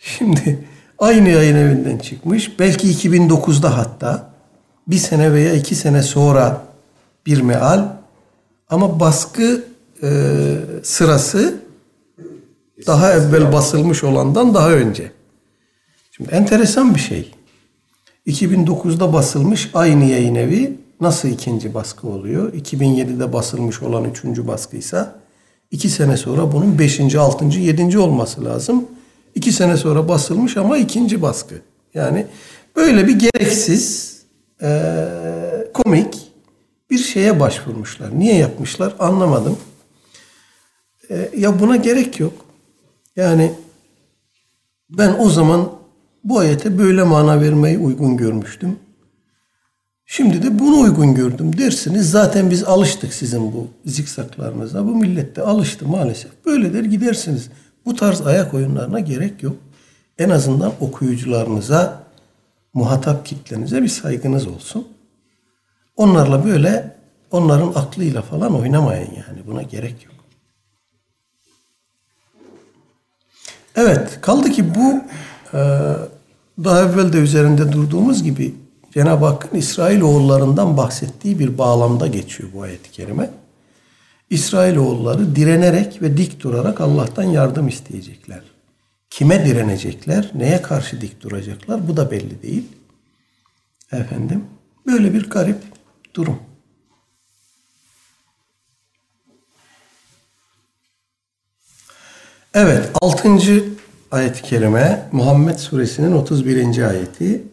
Şimdi aynı yayın evinden çıkmış. Belki 2009'da hatta bir sene veya iki sene sonra bir meal ama baskı e, sırası daha evvel basılmış olandan daha önce. Şimdi enteresan bir şey. 2009'da basılmış aynı yayın evi nasıl ikinci baskı oluyor? 2007'de basılmış olan üçüncü baskıysa iki sene sonra bunun beşinci, altıncı, yedinci olması lazım. İki sene sonra basılmış ama ikinci baskı. Yani böyle bir gereksiz, e, komik bir şeye başvurmuşlar. Niye yapmışlar anlamadım. E, ya buna gerek yok. Yani ben o zaman bu ayete böyle mana vermeyi uygun görmüştüm. Şimdi de bunu uygun gördüm dersiniz. Zaten biz alıştık sizin bu zikzaklarınıza. Bu millet de alıştı maalesef. Böyle der gidersiniz. Bu tarz ayak oyunlarına gerek yok. En azından okuyucularınıza, muhatap kitlenize bir saygınız olsun. Onlarla böyle onların aklıyla falan oynamayın yani. Buna gerek yok. Evet, kaldı ki bu e, daha evvel de üzerinde durduğumuz gibi Cenab-ı Hakk'ın İsrail oğullarından bahsettiği bir bağlamda geçiyor bu ayet-i kerime. İsrail oğulları direnerek ve dik durarak Allah'tan yardım isteyecekler. Kime direnecekler, neye karşı dik duracaklar bu da belli değil. Efendim, böyle bir garip durum. Evet, 6. ayet-i kerime Muhammed suresinin 31. ayeti.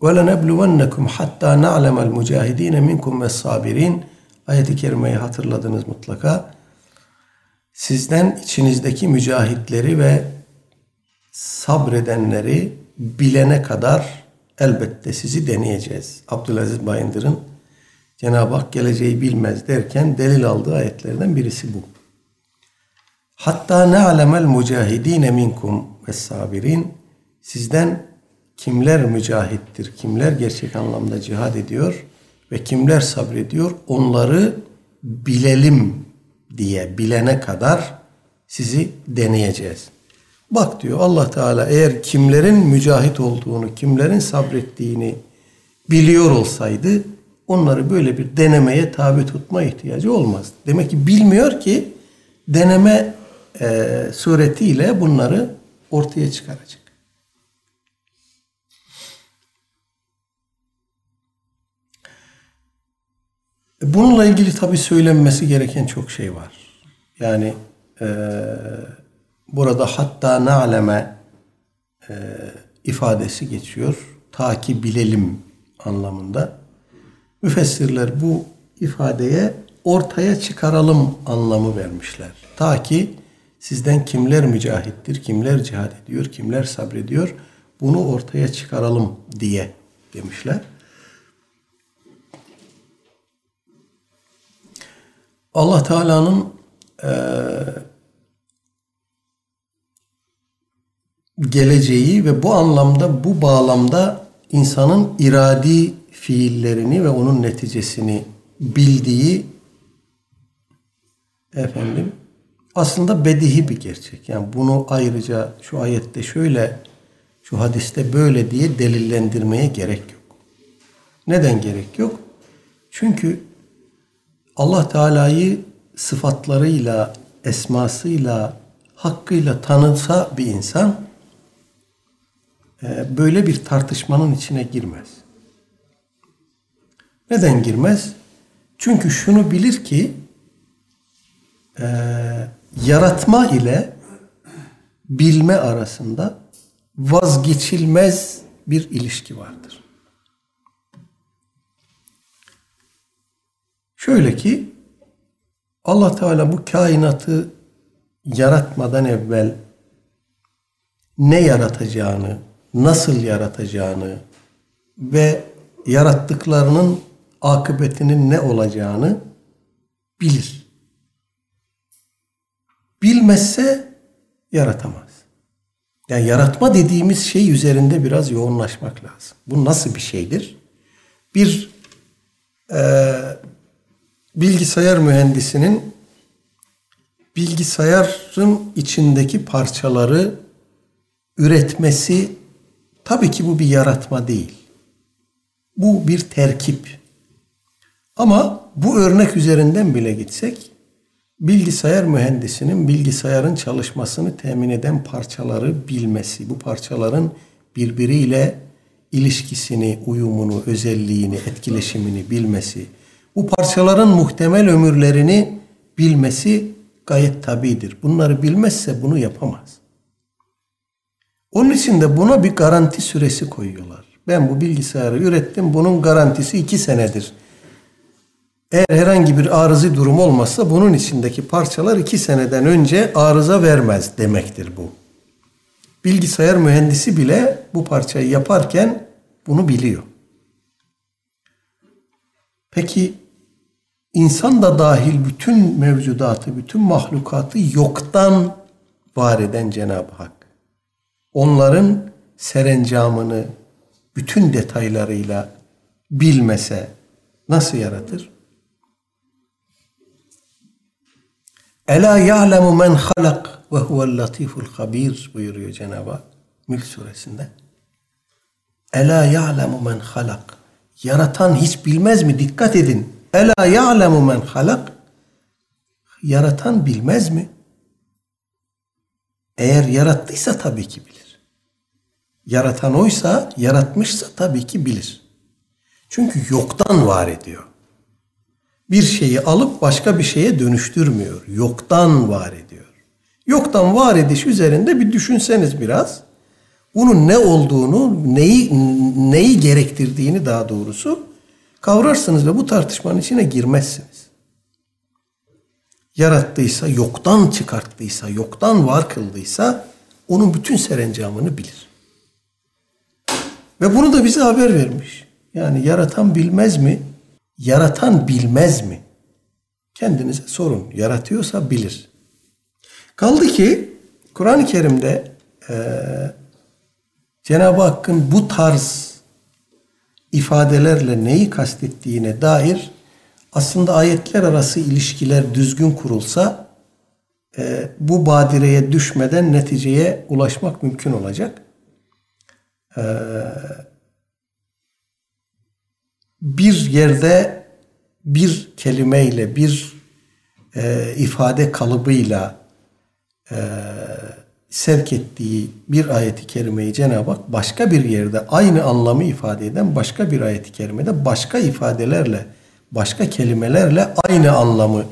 وَلَنَبْلُوَنَّكُمْ حَتَّى نَعْلَمَ الْمُجَاهِد۪ينَ مِنْكُمْ وَالصَّابِر۪ينَ Ayet-i kerimeyi hatırladınız mutlaka. Sizden içinizdeki mücahitleri ve sabredenleri bilene kadar elbette sizi deneyeceğiz. Abdülaziz Bayındır'ın Cenab-ı Hak geleceği bilmez derken delil aldığı ayetlerden birisi bu. Hatta ne alemel mucahidine minkum ve sabirin sizden kimler mücahittir, kimler gerçek anlamda cihad ediyor ve kimler sabrediyor onları bilelim diye bilene kadar sizi deneyeceğiz. Bak diyor Allah Teala eğer kimlerin mücahit olduğunu, kimlerin sabrettiğini biliyor olsaydı onları böyle bir denemeye tabi tutma ihtiyacı olmaz. Demek ki bilmiyor ki deneme e, suretiyle bunları ortaya çıkaracak. Bununla ilgili tabi söylenmesi gereken çok şey var. Yani e, burada hatta na'leme e, ifadesi geçiyor. Ta ki bilelim anlamında. Müfessirler bu ifadeye ortaya çıkaralım anlamı vermişler. Ta ki sizden kimler mücahittir, kimler cihad ediyor, kimler sabrediyor bunu ortaya çıkaralım diye demişler. Allah Teala'nın e, geleceği ve bu anlamda, bu bağlamda insanın iradi fiillerini ve onun neticesini bildiği efendim aslında bedihi bir gerçek. Yani bunu ayrıca şu ayette şöyle, şu hadiste böyle diye delillendirmeye gerek yok. Neden gerek yok? Çünkü Allah Teala'yı sıfatlarıyla, esmasıyla, hakkıyla tanısa bir insan e, böyle bir tartışmanın içine girmez. Neden girmez? Çünkü şunu bilir ki e, yaratma ile bilme arasında vazgeçilmez bir ilişki vardır. Şöyle ki Allah Teala bu kainatı yaratmadan evvel ne yaratacağını, nasıl yaratacağını ve yarattıklarının akıbetinin ne olacağını bilir. Bilmezse yaratamaz. Yani yaratma dediğimiz şey üzerinde biraz yoğunlaşmak lazım. Bu nasıl bir şeydir? Bir e, bilgisayar mühendisinin bilgisayarın içindeki parçaları üretmesi tabii ki bu bir yaratma değil. Bu bir terkip. Ama bu örnek üzerinden bile gitsek bilgisayar mühendisinin bilgisayarın çalışmasını temin eden parçaları bilmesi, bu parçaların birbiriyle ilişkisini, uyumunu, özelliğini, etkileşimini bilmesi, bu parçaların muhtemel ömürlerini bilmesi gayet tabidir. Bunları bilmezse bunu yapamaz. Onun için de buna bir garanti süresi koyuyorlar. Ben bu bilgisayarı ürettim, bunun garantisi iki senedir. Eğer herhangi bir arızi durum olmazsa bunun içindeki parçalar iki seneden önce arıza vermez demektir bu. Bilgisayar mühendisi bile bu parçayı yaparken bunu biliyor. Peki insan da dahil bütün mevcudatı, bütün mahlukatı yoktan var eden Cenab-ı Hak. Onların serencamını bütün detaylarıyla bilmese nasıl yaratır? Ela ya'lemu men halak ve huvel latiful habir buyuruyor Cenab-ı Hak Mülk suresinde. Ela ya'lemu men halak. Yaratan hiç bilmez mi? Dikkat edin. Ela ya'lemu men halak. Yaratan bilmez mi? Eğer yarattıysa tabii ki bilir. Yaratan oysa, yaratmışsa tabii ki bilir. Çünkü yoktan var ediyor. Bir şeyi alıp başka bir şeye dönüştürmüyor. Yoktan var ediyor. Yoktan var ediş üzerinde bir düşünseniz biraz. Bunun ne olduğunu, neyi neyi gerektirdiğini daha doğrusu kavrarsınız ve bu tartışmanın içine girmezsiniz. Yarattıysa, yoktan çıkarttıysa, yoktan var kıldıysa onun bütün serencamını bilir. Ve bunu da bize haber vermiş. Yani yaratan bilmez mi? Yaratan bilmez mi? Kendinize sorun. Yaratıyorsa bilir. Kaldı ki Kur'an-ı Kerim'de e, Cenab-ı Hakk'ın bu tarz ifadelerle neyi kastettiğine dair aslında ayetler arası ilişkiler düzgün kurulsa e, bu badireye düşmeden neticeye ulaşmak mümkün olacak. E, bir yerde bir kelimeyle, bir e, ifade kalıbıyla e, sevk ettiği bir ayeti kerimeyi Cenab-ı Hak başka bir yerde aynı anlamı ifade eden başka bir ayeti kerimede başka ifadelerle, başka kelimelerle aynı anlamı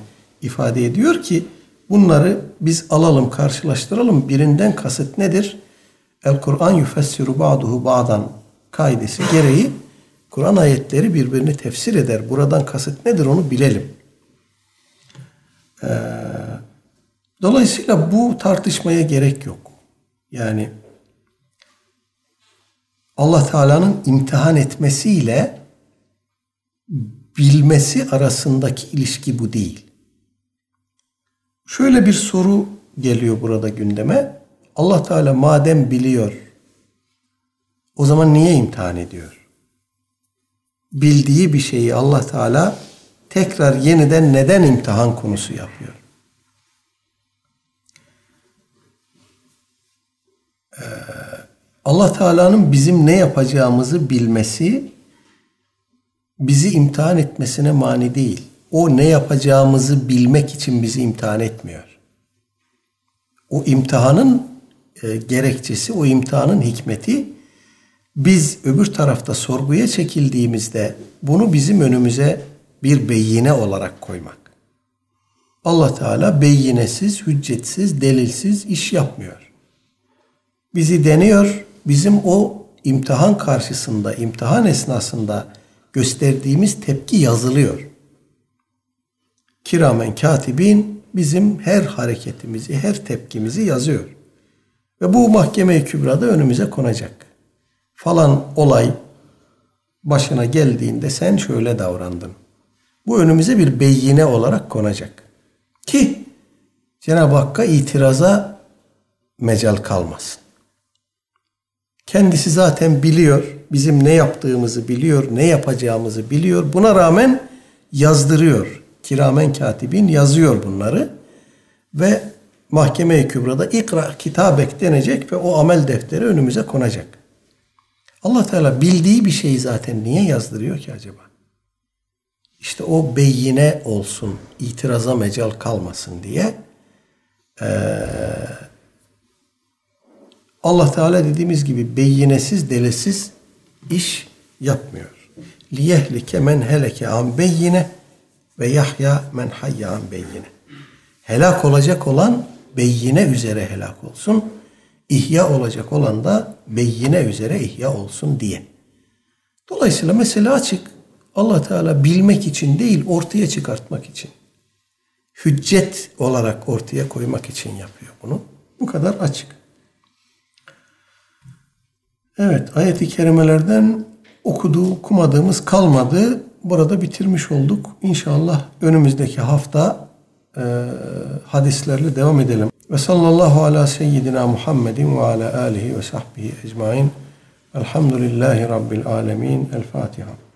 ifade ediyor ki bunları biz alalım, karşılaştıralım. Birinden kasıt nedir? El Kur'an yufessiru ba'duhu ba'dan kaidesi gereği Kur'an ayetleri birbirini tefsir eder. Buradan kasıt nedir onu bilelim. Ee, dolayısıyla bu tartışmaya gerek yok. Yani Allah Teala'nın imtihan etmesiyle bilmesi arasındaki ilişki bu değil. Şöyle bir soru geliyor burada gündeme. Allah Teala madem biliyor o zaman niye imtihan ediyor? bildiği bir şeyi Allah Teala tekrar yeniden neden imtihan konusu yapıyor? Allah Teala'nın bizim ne yapacağımızı bilmesi bizi imtihan etmesine mani değil. O ne yapacağımızı bilmek için bizi imtihan etmiyor. O imtihanın e, gerekçesi, o imtihanın hikmeti biz öbür tarafta sorguya çekildiğimizde bunu bizim önümüze bir beyine olarak koymak. Allah Teala beyinesiz, hüccetsiz, delilsiz iş yapmıyor. Bizi deniyor, bizim o imtihan karşısında, imtihan esnasında gösterdiğimiz tepki yazılıyor. Kiramen katibin bizim her hareketimizi, her tepkimizi yazıyor. Ve bu mahkeme-i kübrada önümüze konacak falan olay başına geldiğinde sen şöyle davrandın. Bu önümüze bir beyine olarak konacak. Ki Cenab-ı Hakk'a itiraza mecal kalmasın. Kendisi zaten biliyor, bizim ne yaptığımızı biliyor, ne yapacağımızı biliyor. Buna rağmen yazdırıyor. Kiramen katibin yazıyor bunları. Ve mahkeme-i kübrada ikra kitabek denecek ve o amel defteri önümüze konacak. Allah Teala bildiği bir şeyi zaten niye yazdırıyor ki acaba? İşte o beyine olsun, itiraza mecal kalmasın diye ee, Allah Teala dediğimiz gibi beyinesiz, delesiz iş yapmıyor. Liyehlike men heleke an beyine ve yahya men hayya an beyine. Helak olacak olan beyine üzere helak olsun ihya olacak olan da beyyine üzere ihya olsun diye. Dolayısıyla mesele açık. Allah Teala bilmek için değil ortaya çıkartmak için. Hüccet olarak ortaya koymak için yapıyor bunu. Bu kadar açık. Evet, ayet-i kerimelerden okuduğu, okumadığımız kalmadı. Burada bitirmiş olduk. İnşallah önümüzdeki hafta e, hadislerle devam edelim. Ve sallallahu ala seyyidina Muhammedin ve ala alihi ve sahbihi ecmain. Elhamdülillahi Rabbil alemin. El Fatiha.